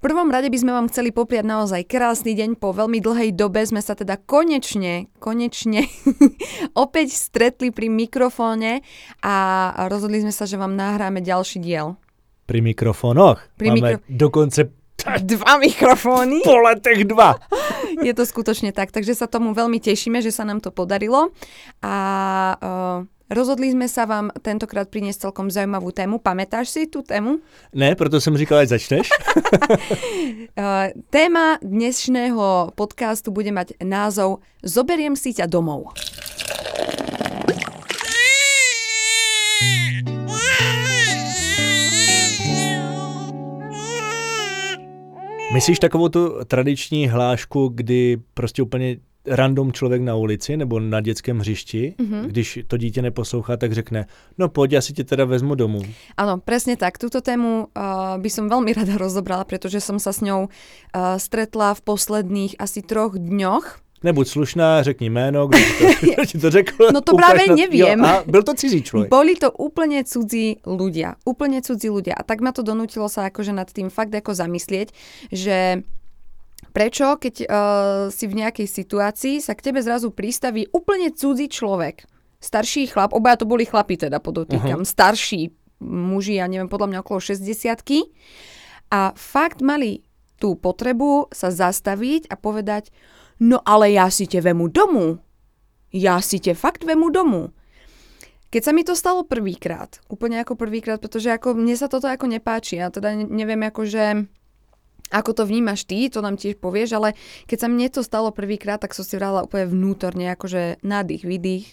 prvom rade by sme vám chceli popriať naozaj krásny deň. Po veľmi dlhej dobe sme sa teda konečne, konečne opäť stretli pri mikrofóne a rozhodli sme sa, že vám nahráme ďalší diel. Pri mikrofónoch? Pri Máme mikro- dokonce Dva mikrofóny. po letech dva. Je to skutočne tak, takže sa tomu veľmi tešíme, že sa nám to podarilo a uh, rozhodli sme sa vám tentokrát priniesť celkom zaujímavú tému. Pamätáš si tú tému? Ne, proto jsem říkal, ať začneš. Uh, téma dnešného podcastu bude mať názov Zoberiem si ťa domov. Myslíš takovou tu tradiční hlášku, kdy prostě úplně random člověk na ulici nebo na dětském hřišti, mm-hmm. když to dítě neposlouchá, tak řekne, no pojď, já si tě teda vezmu domů. Áno, presne tak. Túto tému uh, by som veľmi rada rozobrala, pretože som sa s ňou uh, stretla v posledných asi troch dňoch. Nebuď slušná, řekni jméno, kdo ti to, ti to řekl. No to právě na-. Jo, a byl to cizí člověk. Boli to úplne cudzí ľudia. Úplne cudzí ľudia. A tak ma to donútilo sa akože nad tým fakt ako zamyslieť, že prečo, keď uh, si v nejakej situácii, sa k tebe zrazu pristaví úplne cudzí človek. Starší chlap, obaja to boli chlapi teda podotýkam, uh-huh. starší muži, ja neviem, podľa mňa okolo 60 a fakt mali tú potrebu sa zastaviť a povedať, no ale ja si te vemu domu. Ja si te fakt vemu domu. Keď sa mi to stalo prvýkrát, úplne ako prvýkrát, pretože ako mne sa toto ako nepáči, ja teda ne- neviem ako, že ako to vnímaš ty, to nám tiež povieš, ale keď sa mne to stalo prvýkrát, tak som si vrala úplne vnútorne, akože nádych, vydých,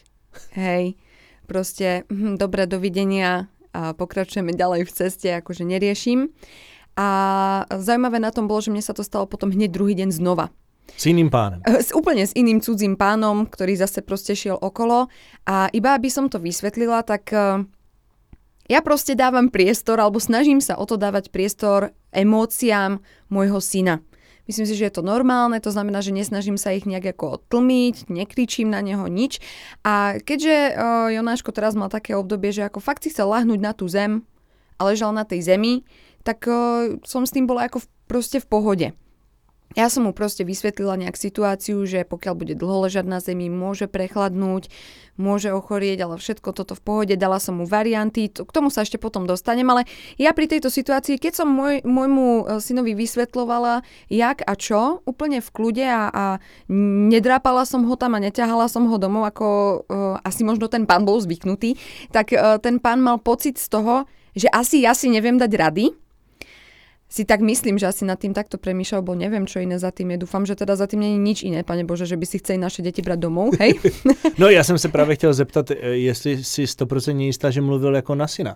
hej, proste, hm, dobre, dovidenia a pokračujeme ďalej v ceste, akože neriešim. A zaujímavé na tom bolo, že mne sa to stalo potom hneď druhý deň znova. S jiným pánem. Eh, S úplne s iným cudzím pánom, ktorý zase proste šiel okolo. A iba aby som to vysvetlila, tak eh, ja proste dávam priestor, alebo snažím sa o to dávať priestor emóciám môjho syna. Myslím si, že je to normálne, to znamená, že nesnažím sa ich nejak ako tlmiť, nekričím na neho nič. A keďže uh, Jonáško teraz mal také obdobie, že ako fakt si chcel lahnúť na tú zem a ležal na tej zemi, tak uh, som s tým bola ako v, proste v pohode. Ja som mu proste vysvetlila nejak situáciu, že pokiaľ bude dlho ležať na zemi, môže prechladnúť, môže ochorieť, ale všetko toto v pohode. Dala som mu varianty, k tomu sa ešte potom dostanem, ale ja pri tejto situácii, keď som môj, môjmu e, synovi vysvetlovala, jak a čo, úplne v kľude a, a nedrápala som ho tam a neťahala som ho domov, ako uh, asi možno ten pán bol zvyknutý, tak uh, ten pán mal pocit z toho, že asi ja si neviem dať rady, si tak myslím, že asi nad tým takto premýšľal, bo neviem, čo iné za tým je. Dúfam, že teda za tým není nič iné, pane Bože, že by si chceli naše deti brať domov, hej? No já jsem se právě chtěl zeptat, eh, jestli si 100% jistá, že mluvil jako na syna.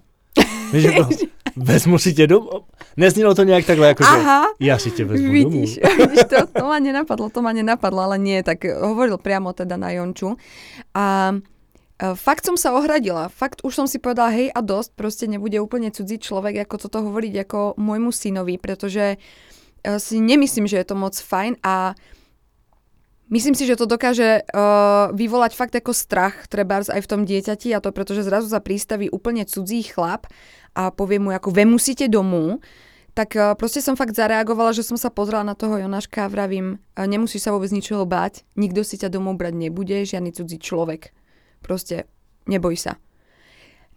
Víš, že bylo, vezmu si tě domů. Neznělo to nějak takhle, jako Aha. že já si tě vezmu Vidíš, domů. vidíš to, to ma nenapadlo, to ma nenapadlo, ale nie, tak hovoril priamo teda na Jonču. A e, fakt som sa ohradila, fakt už som si povedala, hej a dosť, proste nebude úplne cudzí človek, ako toto hovoriť ako môjmu synovi, pretože e, si nemyslím, že je to moc fajn a Myslím si, že to dokáže uh, vyvolať fakt ako strach, trebárs aj v tom dieťati a to pretože zrazu sa pristaví úplne cudzí chlap a povie mu ako vy musíte domů, tak uh, proste som fakt zareagovala, že som sa pozrela na toho Jonáška a vravím, uh, nemusíš sa vôbec ničoho báť, nikto si ťa domov brať nebude, žiadny cudzí človek. Proste neboj sa.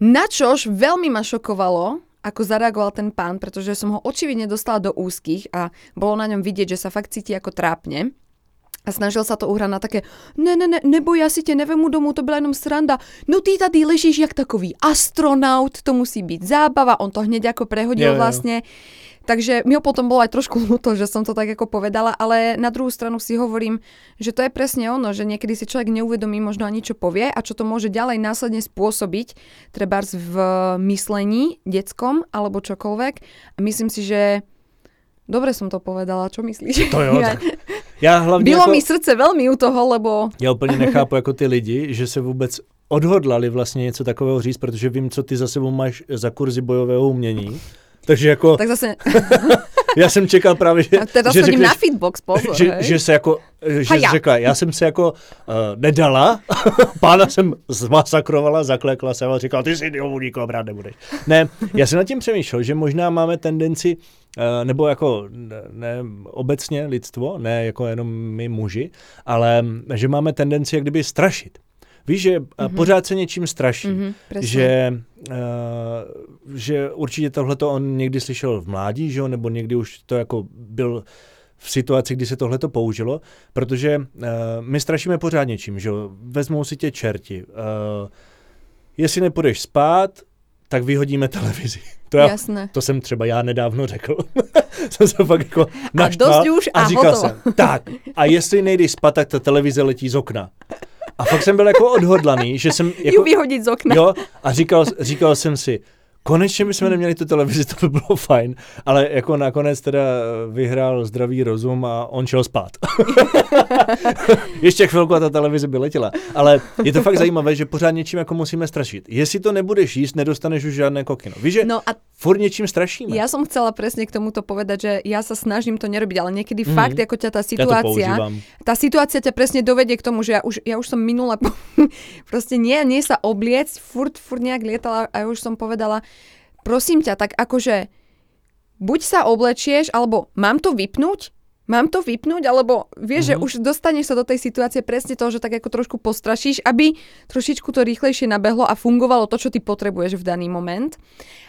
Načož veľmi ma šokovalo, ako zareagoval ten pán, pretože som ho očividne dostala do úzkých a bolo na ňom vidieť, že sa fakt cíti ako trápne. A snažil sa to uhrať na také, ne, ne, ne, neboj, ja si tě nevemu domů, to byla jenom sranda. No ty tady ležíš jak takový astronaut, to musí byť zábava, on to hneď ako prehodil jo. vlastne. Takže mi ho potom bolo aj trošku ľúto, že som to tak ako povedala, ale na druhú stranu si hovorím, že to je presne ono, že niekedy si človek neuvedomí možno ani čo povie a čo to môže ďalej následne spôsobiť, trebárs v myslení detskom alebo čokoľvek. A myslím si, že dobre som to povedala, čo myslíš? To jo, Ja- tak. Já hlavně Bylo jako, mi srdce veľmi u toho, lebo já úplně nechápu jako ty lidi, že se vůbec odhodlali vlastně něco takového říct, protože vím, co ty za sebou máš za kurzy bojového umění. Takže jako, tak zase, já jsem čekal právě, že, a teraz že chodím řekneš, na fitbox, pozor, že, hej. že se jako, že Haja. řekla, já jsem se jako uh, nedala, pána jsem zmasakrovala, zaklekla jsem a říkala, ty si domů nikoho brát nebudeš. Ne, já jsem nad tím přemýšlel, že možná máme tendenci eh, nebo jako ne obecně lidstvo, ne jako jenom my muži, ale že máme tendenci jak kdyby strašit. Víš, že mm-hmm. pořád se něčím straší, mm-hmm, že, uh, že určitě tohleto on někdy slyšel v mládí, že jo, nebo někdy už to jako byl v situaci, kdy se tohle to použilo, protože uh, my strašíme pořád něčím, že jo, vezmou si tě čerti. Uh, jestli nepůjdeš spát, tak vyhodíme televizi. To, já, Jasné. to jsem třeba já nedávno řekl. jsem se fakt jako naštval a, dost už a, a říkal hotovo. jsem, tak, a jestli nejdeš spát, tak ta televize letí z okna. A fakt jsem byl jako odhodlaný, že jsem... Jako, Ju vyhodit z okna. Jo, a říkal, říkal jsem si, konečně bychom neměli tu televizi, to by bylo fajn, ale jako nakonec teda vyhrál zdravý rozum a on šel spát. Ještě chvilku a ta televize by letěla. Ale je to fakt zajímavé, že pořád něčím jako musíme strašit. Jestli to nebudeš jíst, nedostaneš už žádné kokino. Víš, že no a furt něčím strašíme. Ja som chcela presne k tomuto povedať, že ja sa snažím to nerobiť, ale niekedy mm-hmm. fakt, ako ťa tá situácia, ja tá situácia ťa presne dovedie k tomu, že ja už, ja už som minula, proste nie, nie sa obliecť, furt, furt nejak lietala a ja už som povedala, prosím ťa, tak akože buď sa oblečieš, alebo mám to vypnúť, Mám to vypnúť, alebo vieš, mm-hmm. že už dostaneš sa do tej situácie presne toho, že tak ako trošku postrašíš, aby trošičku to rýchlejšie nabehlo a fungovalo to, čo ty potrebuješ v daný moment.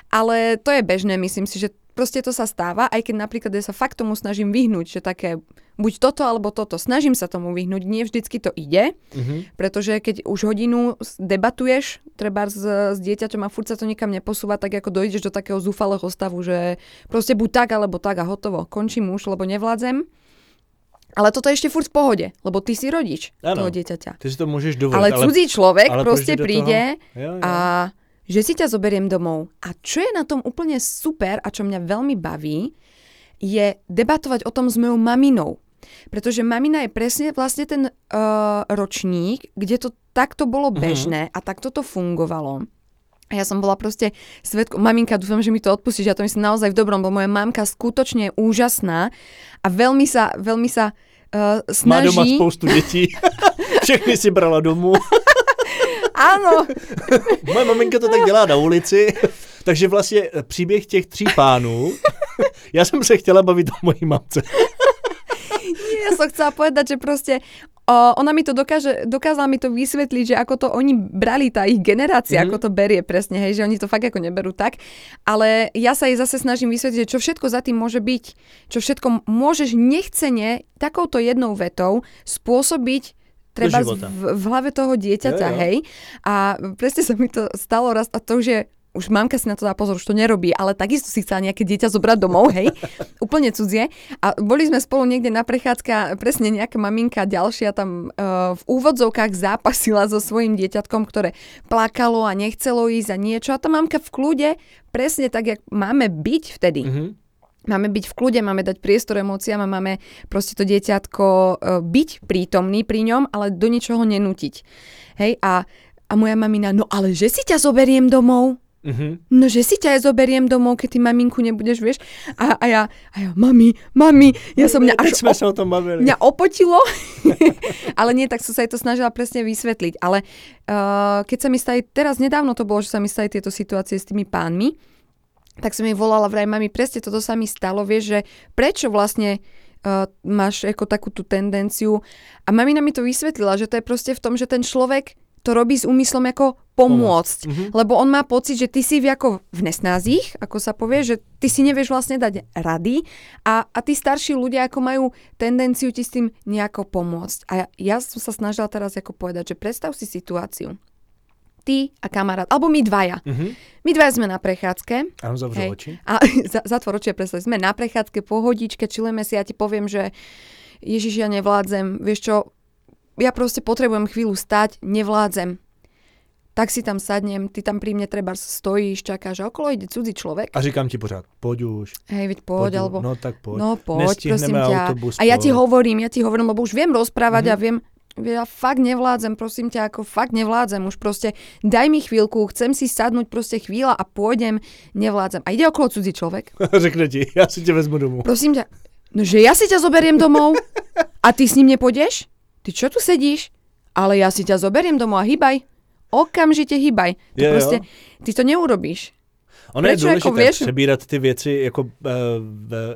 Ale to je bežné, myslím si, že proste to sa stáva, aj keď napríklad ja sa fakt tomu snažím vyhnúť, že také buď toto alebo toto, snažím sa tomu vyhnúť, nie vždycky to ide, mm-hmm. pretože keď už hodinu debatuješ, treba s, s dieťaťom a furt sa to nikam neposúva, tak ako dojdeš do takého zúfalého stavu, že proste buď tak alebo tak a hotovo, končím už, lebo nevládzem. Ale toto je ešte furt v pohode, lebo ty si rodič ano, toho dieťaťa. Ty si to môžeš dovoliť. Ale cudzí človek ale proste príde jo, jo. a že si ťa zoberiem domov. A čo je na tom úplne super a čo mňa veľmi baví, je debatovať o tom s mojou maminou. Pretože mamina je presne vlastne ten uh, ročník, kde to takto bolo mhm. bežné mm-hmm. a takto to fungovalo. A ja som bola proste svetko, maminka, dúfam, že mi to odpustíš, ja to myslím naozaj v dobrom, bo moja mamka skutočne je úžasná a veľmi sa, veľmi sa uh, snaží... Má doma spoustu detí, všechny si brala domů. Áno. Moje maminka to tak dělá na ulici. Takže vlastně příběh těch tří pánů, já jsem se chtěla bavit o mojí mamce. ja som chcela povedať, že proste o, ona mi to dokáže, dokázala mi to vysvetliť, že ako to oni brali, tá ich generácia, mm-hmm. ako to berie presne, hej, že oni to fakt ako neberú tak. Ale ja sa jej zase snažím vysvetliť, že čo všetko za tým môže byť, čo všetko môžeš nechcene takouto jednou vetou spôsobiť treba v, v hlave toho dieťaťa, jo, jo. hej. A presne sa mi to stalo raz, a to už je už mamka si na to dá pozor, už to nerobí, ale takisto si chcela nejaké dieťa zobrať domov, hej, úplne cudzie. A boli sme spolu niekde na prechádzke a presne nejaká maminka ďalšia tam uh, v úvodzovkách zápasila so svojím dieťatkom, ktoré plakalo a nechcelo ísť a niečo. A tá mamka v kľude, presne tak, jak máme byť vtedy. Mm-hmm Máme byť v kľude, máme dať priestor emóciám a máme proste to dieťatko e, byť prítomný pri ňom, ale do ničoho nenútiť. Hej, a, a moja mamina, no ale že si ťa zoberiem domov? Mm-hmm. No, že si ťa aj zoberiem domov, keď ty maminku nebudeš, vieš. A, a, ja, a ja, mami, mami, ja som mňa až sme sa o tom bavili. Mňa opotilo, ale nie, tak som sa jej to snažila presne vysvetliť. Ale uh, keď sa mi stali, teraz nedávno to bolo, že sa mi stali tieto situácie s tými pánmi, tak som jej volala vraj, mami, presne toto sa mi stalo, vieš, že prečo vlastne uh, máš ako takú tú tendenciu. A mamina mi to vysvetlila, že to je proste v tom, že ten človek to robí s úmyslom ako pomôcť. Mm-hmm. Lebo on má pocit, že ty si v ako v nesnázích, ako sa povie, že ty si nevieš vlastne dať rady a, a tí starší ľudia ako majú tendenciu ti s tým nejako pomôcť. A ja, ja som sa snažila teraz ako povedať, že predstav si situáciu ty a kamarát, alebo my dvaja. Uh-huh. My dvaja sme na prechádzke. Áno, zavřel oči. A zatvor oči, predstav, sme na prechádzke, pohodičke, čilujeme si, ja ti poviem, že Ježiš, ja nevládzem, vieš čo, ja proste potrebujem chvíľu stať, nevládzem. Tak si tam sadnem, ty tam pri mne treba stojíš, čakáš, a okolo ide cudzí človek. A říkám ti pořád, poď už. Hej, veď poď, poď alebo... No tak poď. No poď, prosím ťa. Autobus, a ja ti hovorím, ja ti hovorím, lebo už viem rozprávať uh-huh. a viem, ja fakt nevládzem, prosím ťa, ako fakt nevládzem, už proste daj mi chvíľku, chcem si sadnúť proste chvíľa a pôjdem, nevládzem. A ide okolo cudzí človek. Řekne ti, ja si ťa vezmu domov. Prosím ťa, no že ja si ťa zoberiem domov a ty s ním nepôjdeš? Ty čo tu sedíš? Ale ja si ťa zoberiem domov a hýbaj. Okamžite hýbaj. To je, proste, ty to neurobíš. Ono je důležité jako přebírat ty věci jako uh,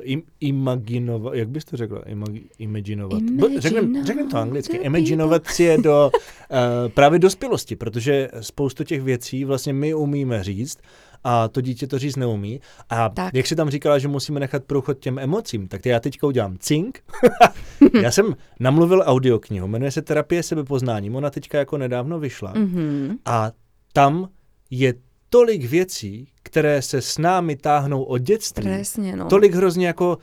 im, imaginovat, jak bys to řekla? Imag, imaginovat. Řeknem, řeknem to anglicky. Imaginovat. Si je do uh, právě dospělosti, protože spoustu těch věcí vlastně my umíme říct a to dítě to říct neumí. A Tak. jak si tam říkala, že musíme nechat průchod těm emocím, tak já teďka udělám cink. já jsem namluvil audioknihu, jmenuje se Terapie sebepoznáním, ona teďka jako nedávno vyšla. Mhm. A tam je tolik věcí, které se s námi táhnou od dětství. Presne, no. Tolik hrozně jako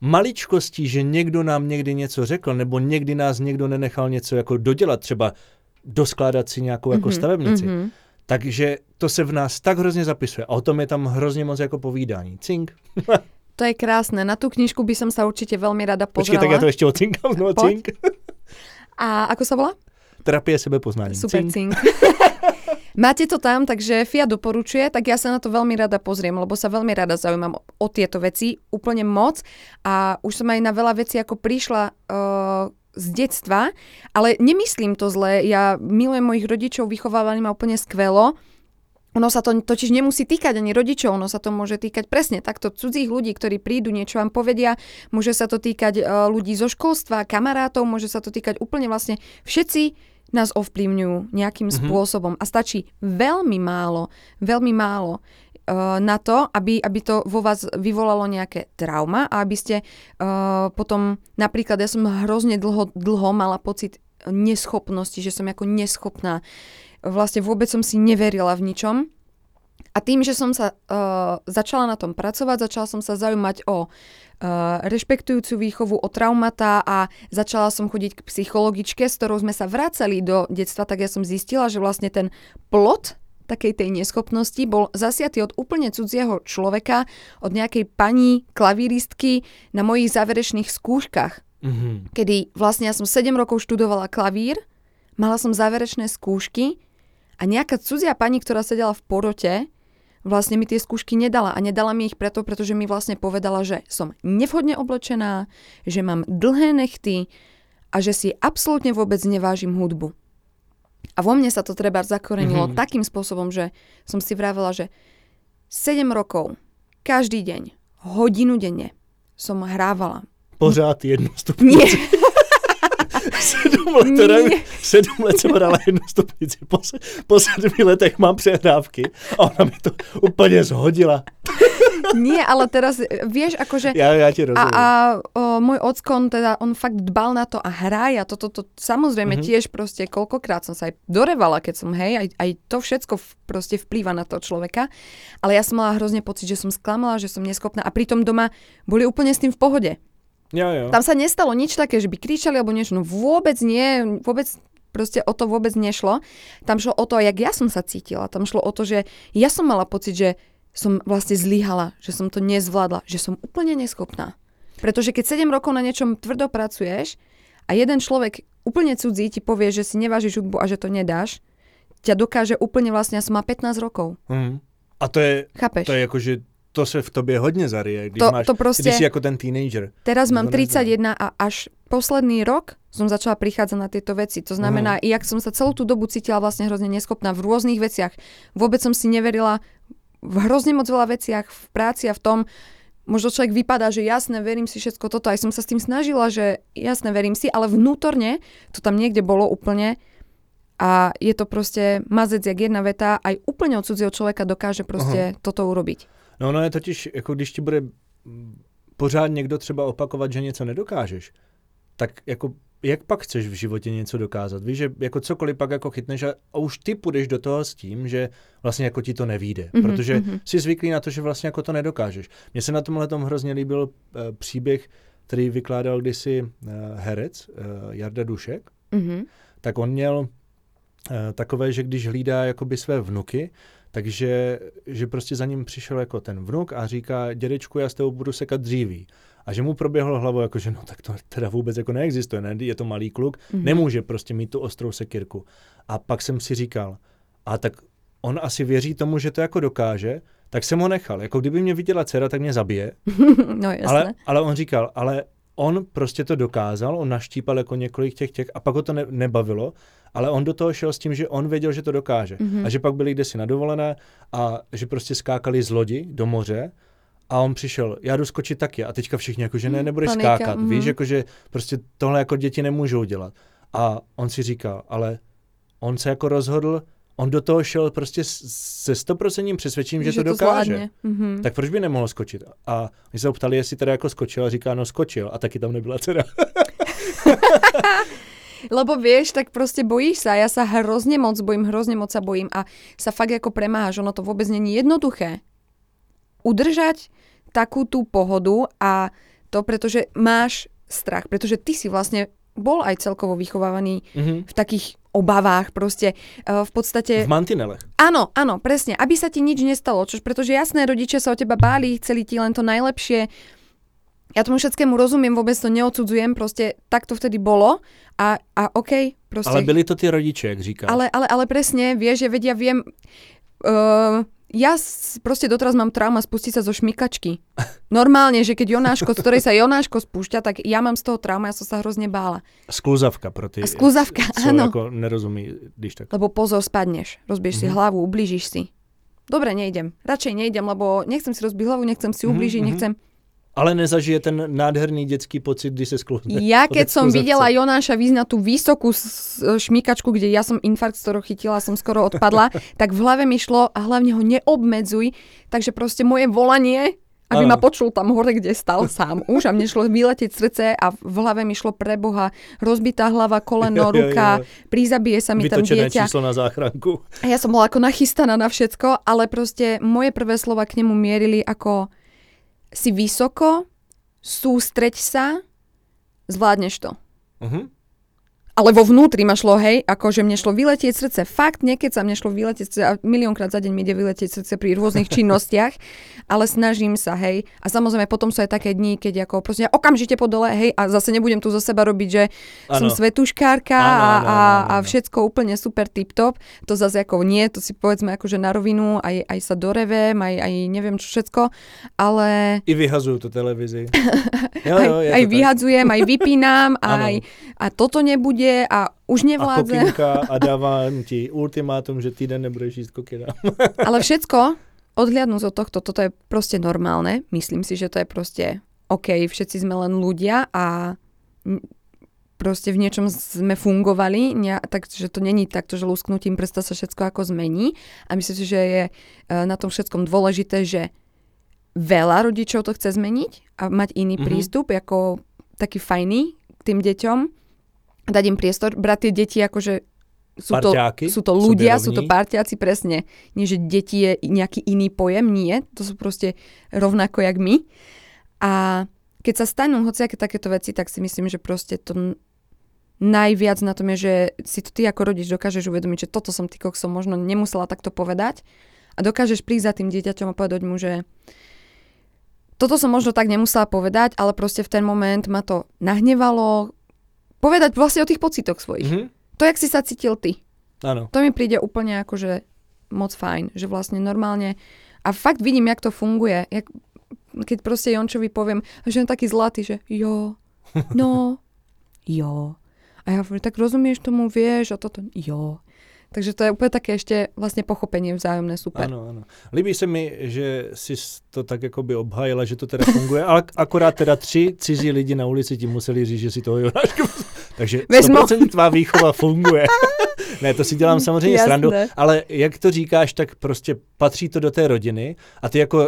maličkostí, že někdo nám někdy něco řekl, nebo někdy nás někdo nenechal něco jako dodělat, třeba doskládat si nějakou jako Mhm, stavebnici. mhm. Takže to se v nás tak hrozně zapisuje. A o tom je tam hrozně moc jako povídání. Cink. To je krásne. Na tú knižku by som sa určite veľmi rada Počkej, pozrela. tak já to ještě ocinkám. No, Poď. cink. A ako sa volá? Terapie sebepoznání. Super Cink. cink. Máte to tam, takže FIA doporučuje, tak ja sa na to veľmi rada pozriem, lebo sa veľmi rada zaujímam o, tieto veci, úplne moc. A už som aj na veľa vecí ako prišla uh, z detstva, ale nemyslím to zle. Ja milujem mojich rodičov, vychovávali ma úplne skvelo. Ono sa to totiž nemusí týkať ani rodičov, ono sa to môže týkať presne takto cudzích ľudí, ktorí prídu, niečo vám povedia, môže sa to týkať e, ľudí zo školstva, kamarátov, môže sa to týkať úplne vlastne všetci nás ovplyvňujú nejakým Mhm. spôsobom a stačí veľmi málo, veľmi málo e, na to, aby, aby to vo vás vyvolalo nejaké trauma a aby ste uh, potom, napríklad ja som hrozne dlho, dlho mala pocit neschopnosti, že som ako neschopná. Vlastne vôbec som si neverila v ničom. A tým, že som sa uh, začala na tom pracovať, začala som sa zaujímať o uh, rešpektujúcu výchovu, o traumata a začala som chodiť k psychologičke, s ktorou sme sa vracali do detstva, tak ja som zistila, že vlastne ten plot takej tej neschopnosti bol zasiatý od úplne cudzieho človeka, od nejakej pani klavíristky na mojich záverečných skúškach Mhm. kedy vlastne ja som 7 rokov študovala klavír, mala som záverečné skúšky a nejaká cudzia pani, ktorá sedela v porote, vlastne mi tie skúšky nedala. A nedala mi ich preto, pretože mi vlastne povedala, že som nevhodne oblečená, že mám dlhé nechty a že si absolútne vôbec nevážim hudbu. A vo mne sa to treba zakorenilo Mhm. takým spôsobom, že som si vravela, že 7 rokov, každý deň, hodinu denne som hrávala Pořád jednu stupnici. Nie, sedm let, teda, sedm let jsem hrála jednu stupnici. Po, se- po sedmi letech mám přehrávky a ona mi to úplně zhodila. nie, ale teraz, e, vieš, akože... Já, já ti A, rozumím. a o, môj ockon, teda on fakt dbal na to a hraje a toto to, to, samozrejme Mhm. mm-hmm. tiež proste koľkokrát som sa aj dorevala, keď som hej, aj, aj to všetko v, proste vplýva na toho človeka, ale ja som mala hrozne pocit, že som sklamala, že som neschopná a pritom doma boli úplne s tým v pohode. Jo, jo. Tam sa nestalo nič také, že by kričali alebo niečo, no vôbec nie, vôbec proste o to vôbec nešlo. Tam šlo o to, jak ja som sa cítila. Tam šlo o to, že ja som mala pocit, že som vlastne zlyhala, že som to nezvládla, že som úplne neschopná. Pretože keď 7 rokov na niečom tvrdo pracuješ a jeden človek úplne cudzí ti povie, že si nevážiš hudbu a že to nedáš, ťa dokáže úplne vlastne, ja som má 15 rokov. Mhm. A to je, Chápeš? to je jako, že to se v tobě hodně zarije, když, To- máš, to prostě- když jsi jako ten teenager. Teraz mám To neznám. 31 a až posledný rok som začala prichádzať na tieto veci. To znamená, i jak som sa celú tú dobu cítila vlastne hrozne neschopná v rôznych veciach. Vôbec som si neverila v hrozne moc veľa veciach, v práci a v tom, možno človek vypadá, že jasné, verím si všetko toto. Aj som sa s tým snažila, že jasné, verím si, ale vnútorne to tam niekde bolo úplne a je to proste mazec jak jedna veta, aj úplne od cudzieho človeka dokáže proste toto urobiť. No ono je totiž, jako když ti bude pořád někdo třeba opakovat, že něco nedokážeš, tak jako jak pak chceš v životě něco dokázat? Víš, že jako cokoliv pak jako chytneš a, a už ty půjdeš do toho s tím, že vlastně jako ti to nevíde, Mhm, protože mhm. jsi zvyklý na to, že vlastně jako to nedokážeš. Mně se na tomhle tom hrozně líbil uh, příběh, který vykládal kdysi uh, herec uh, Jarda Dušek, Mhm. tak on měl eh, takové, že když hlídá jakoby své vnuky, takže že prostě za ním přišel jako ten vnuk a říká, dědečku, já s tebou budu sekat dříví. A že mu proběhlo hlavou, jako, že no tak to teda vůbec jako neexistuje, ne? je to malý kluk, Mhm. nemůže prostě mít tu ostrou sekirku. A pak jsem si říkal, a tak on asi věří tomu, že to jako dokáže, tak jsem ho nechal. Jako kdyby mě viděla dcera, tak mě zabije. no jasné. Ale, ale on říkal, ale on prostě to dokázal, on naštípal jako několik těch těch a pak ho to ne, nebavilo ale on do toho šel s tím, že on věděl, že to dokáže. Mhm. A že pak byli kdesi na dovolené a že prostě skákali z lodi do moře a on přišel, já jdu skočit taky. A teďka všichni jako, že ne, Mm, nebudeš panika, skákat. mhm. Víš, jako, že prostě tohle jako děti nemůžou dělat. A on si říká, ale on se jako rozhodl, on do toho šel prostě se stoprocentním přesvědčením, že, to dokáže. zvládne. Mhm. Tak proč by nemohl skočit? A my se ho ptali, jestli teda jako skočil a říká, no skočil. A taky tam nebyla dcera. Lebo vieš, tak proste bojíš sa. Ja sa hrozne moc bojím, hrozne moc sa bojím a sa fakt ako premáhaš. Ono to vôbec není jednoduché. Udržať takú tú pohodu a to, pretože máš strach. Pretože ty si vlastne bol aj celkovo vychovávaný Mhm. v takých obavách proste. E, V podstate... V mantinelech. Áno, áno, presne. Aby sa ti nič nestalo. Čož, pretože jasné, rodičia sa o teba báli, chceli ti len to najlepšie. Ja tomu všetkému rozumiem, vôbec to neodsudzujem, proste tak to vtedy bolo a, a OK, proste. Ale byli to ty rodiče, jak říkáš. ale, ale, ale presne, vieš, že vedia, viem, uh, ja proste doteraz mám trauma spustiť sa zo šmykačky. Normálne, že keď Jonáško, z ktorej sa Jonáško spúšťa, tak ja mám z toho trauma, ja som sa hrozne bála. Skluzavka pro ty, skluzavka, co áno. jako nerozumí, když tak. Lebo pozor, spadneš, rozbiješ si Mhm. hlavu, ublížiš si. Dobre, nejdem. Radšej nejdem, lebo nechcem si rozbiť hlavu, nechcem si Mhm, ublížiť, mhm. nechcem. Ale nezažije ten nádherný dětský pocit, když se skluzne. Ja keď som videla Jonáša výsť na tú vysokú šmíkačku, kde ja som infarkt z ktorého chytila, som skoro odpadla, tak v hlave mi šlo a hlavne ho neobmedzuj, takže proste moje volanie, aby Áno. ma počul tam hore, kde stal sám už a mne šlo vyletieť srdce a v hlave mi šlo pre Boha rozbitá hlava, koleno, Jo, jo, jo. ruka, prízabije sa mi tam Vytočené dieťa. číslo na záchranku. A ja som bola ako nachystaná na všetko, ale proste moje prvé slova k nemu mierili ako si vysoko, sústreď sa, zvládneš to. Uh-huh. Ale vo vnútri ma šlo, hej, akože mne šlo vyletieť srdce. Fakt, niekedy sa mne šlo vyletieť srdce a miliónkrát za deň mi ide vyletieť srdce pri rôznych činnostiach, ale snažím sa, hej. A samozrejme, potom sú aj také dni, keď ako proste ja okamžite po dole, hej, a zase nebudem tu zo seba robiť, že som Áno. svetuškárka Áno, a, a, všetko úplne super tip-top. To zase ako nie, to si povedzme akože na rovinu, aj, aj sa dorevem, aj, aj neviem čo všetko, ale I vyhazuju to televizi. Jo, aj, jo, aj tak. vyhadzujem, aj vypínam, aj, a toto nebude a už A nevládzem. kokinka a dávám ti ultimátum, že týden nebudeš jíst kokina. Ale všetko, odhliadnúť od tohto, toto je proste normálne. Myslím si, že to je proste OK, všetci sme len ľudia a proste v niečom sme fungovali, ne, takže to není takto, že lusknutím prsta sa všetko ako zmení. A myslím si, že je e, na tom všetkom dôležité, že veľa rodičov to chce zmeniť a mať iný Mhm. prístup, ako taký fajný k tým deťom, dať im priestor, brať tie deti akože sú to, sú to ľudia, sobě sú to parťáci presne. Nie, že deti je nejaký iný pojem, nie. To sú proste rovnako jak my. A keď sa stanú hociaké takéto veci, tak si myslím, že proste to najviac na tom je, že si to ty ako rodič dokážeš uvedomiť, že toto som ty som možno nemusela takto povedať a dokážeš prísť za tým dieťaťom a povedať mu, že toto som možno tak nemusela povedať, ale proste v ten moment ma to nahnevalo. Povedať vlastne o tých pocitoch svojich. Mhm. To, jak si sa cítil ty. Ano. To mi príde úplne akože moc fajn, že vlastne normálne a fakt vidím, jak to funguje. Jak, keď proste Jončovi poviem, že on taký zlatý, že jo, no, jo. A ja hovorím, tak rozumieš tomu, vieš, a toto, jo. Takže to je úplne také ešte vlastne pochopenie vzájomné, super. Ano, ano. Líbí se mi, že jsi to tak jakoby obhájila, že to teda funguje, ale akorát teda tři cizí lidi na ulici ti museli říct, že si toho Jonáška... Takže Vezmu. 100% tvá výchova funguje. ne, to si dělám samozřejmě Jasné. srandu, ale jak to říkáš, tak prostě patří to do té rodiny a ty jako uh,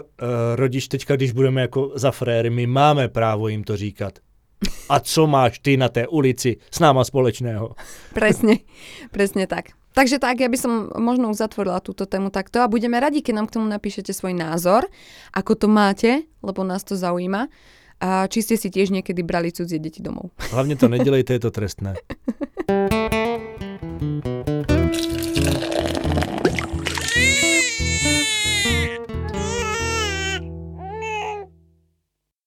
rodič teďka, když budeme jako za fréry, my máme právo jim to říkat. A co máš ty na té ulici s náma společného? Presne, presne tak. Takže tak, ja by som možno uzatvorila túto tému takto a budeme radi, keď nám k tomu napíšete svoj názor, ako to máte, lebo nás to zaujíma. A či ste si tiež niekedy brali cudzie deti domov. Hlavně to nedělejte, je to trestné.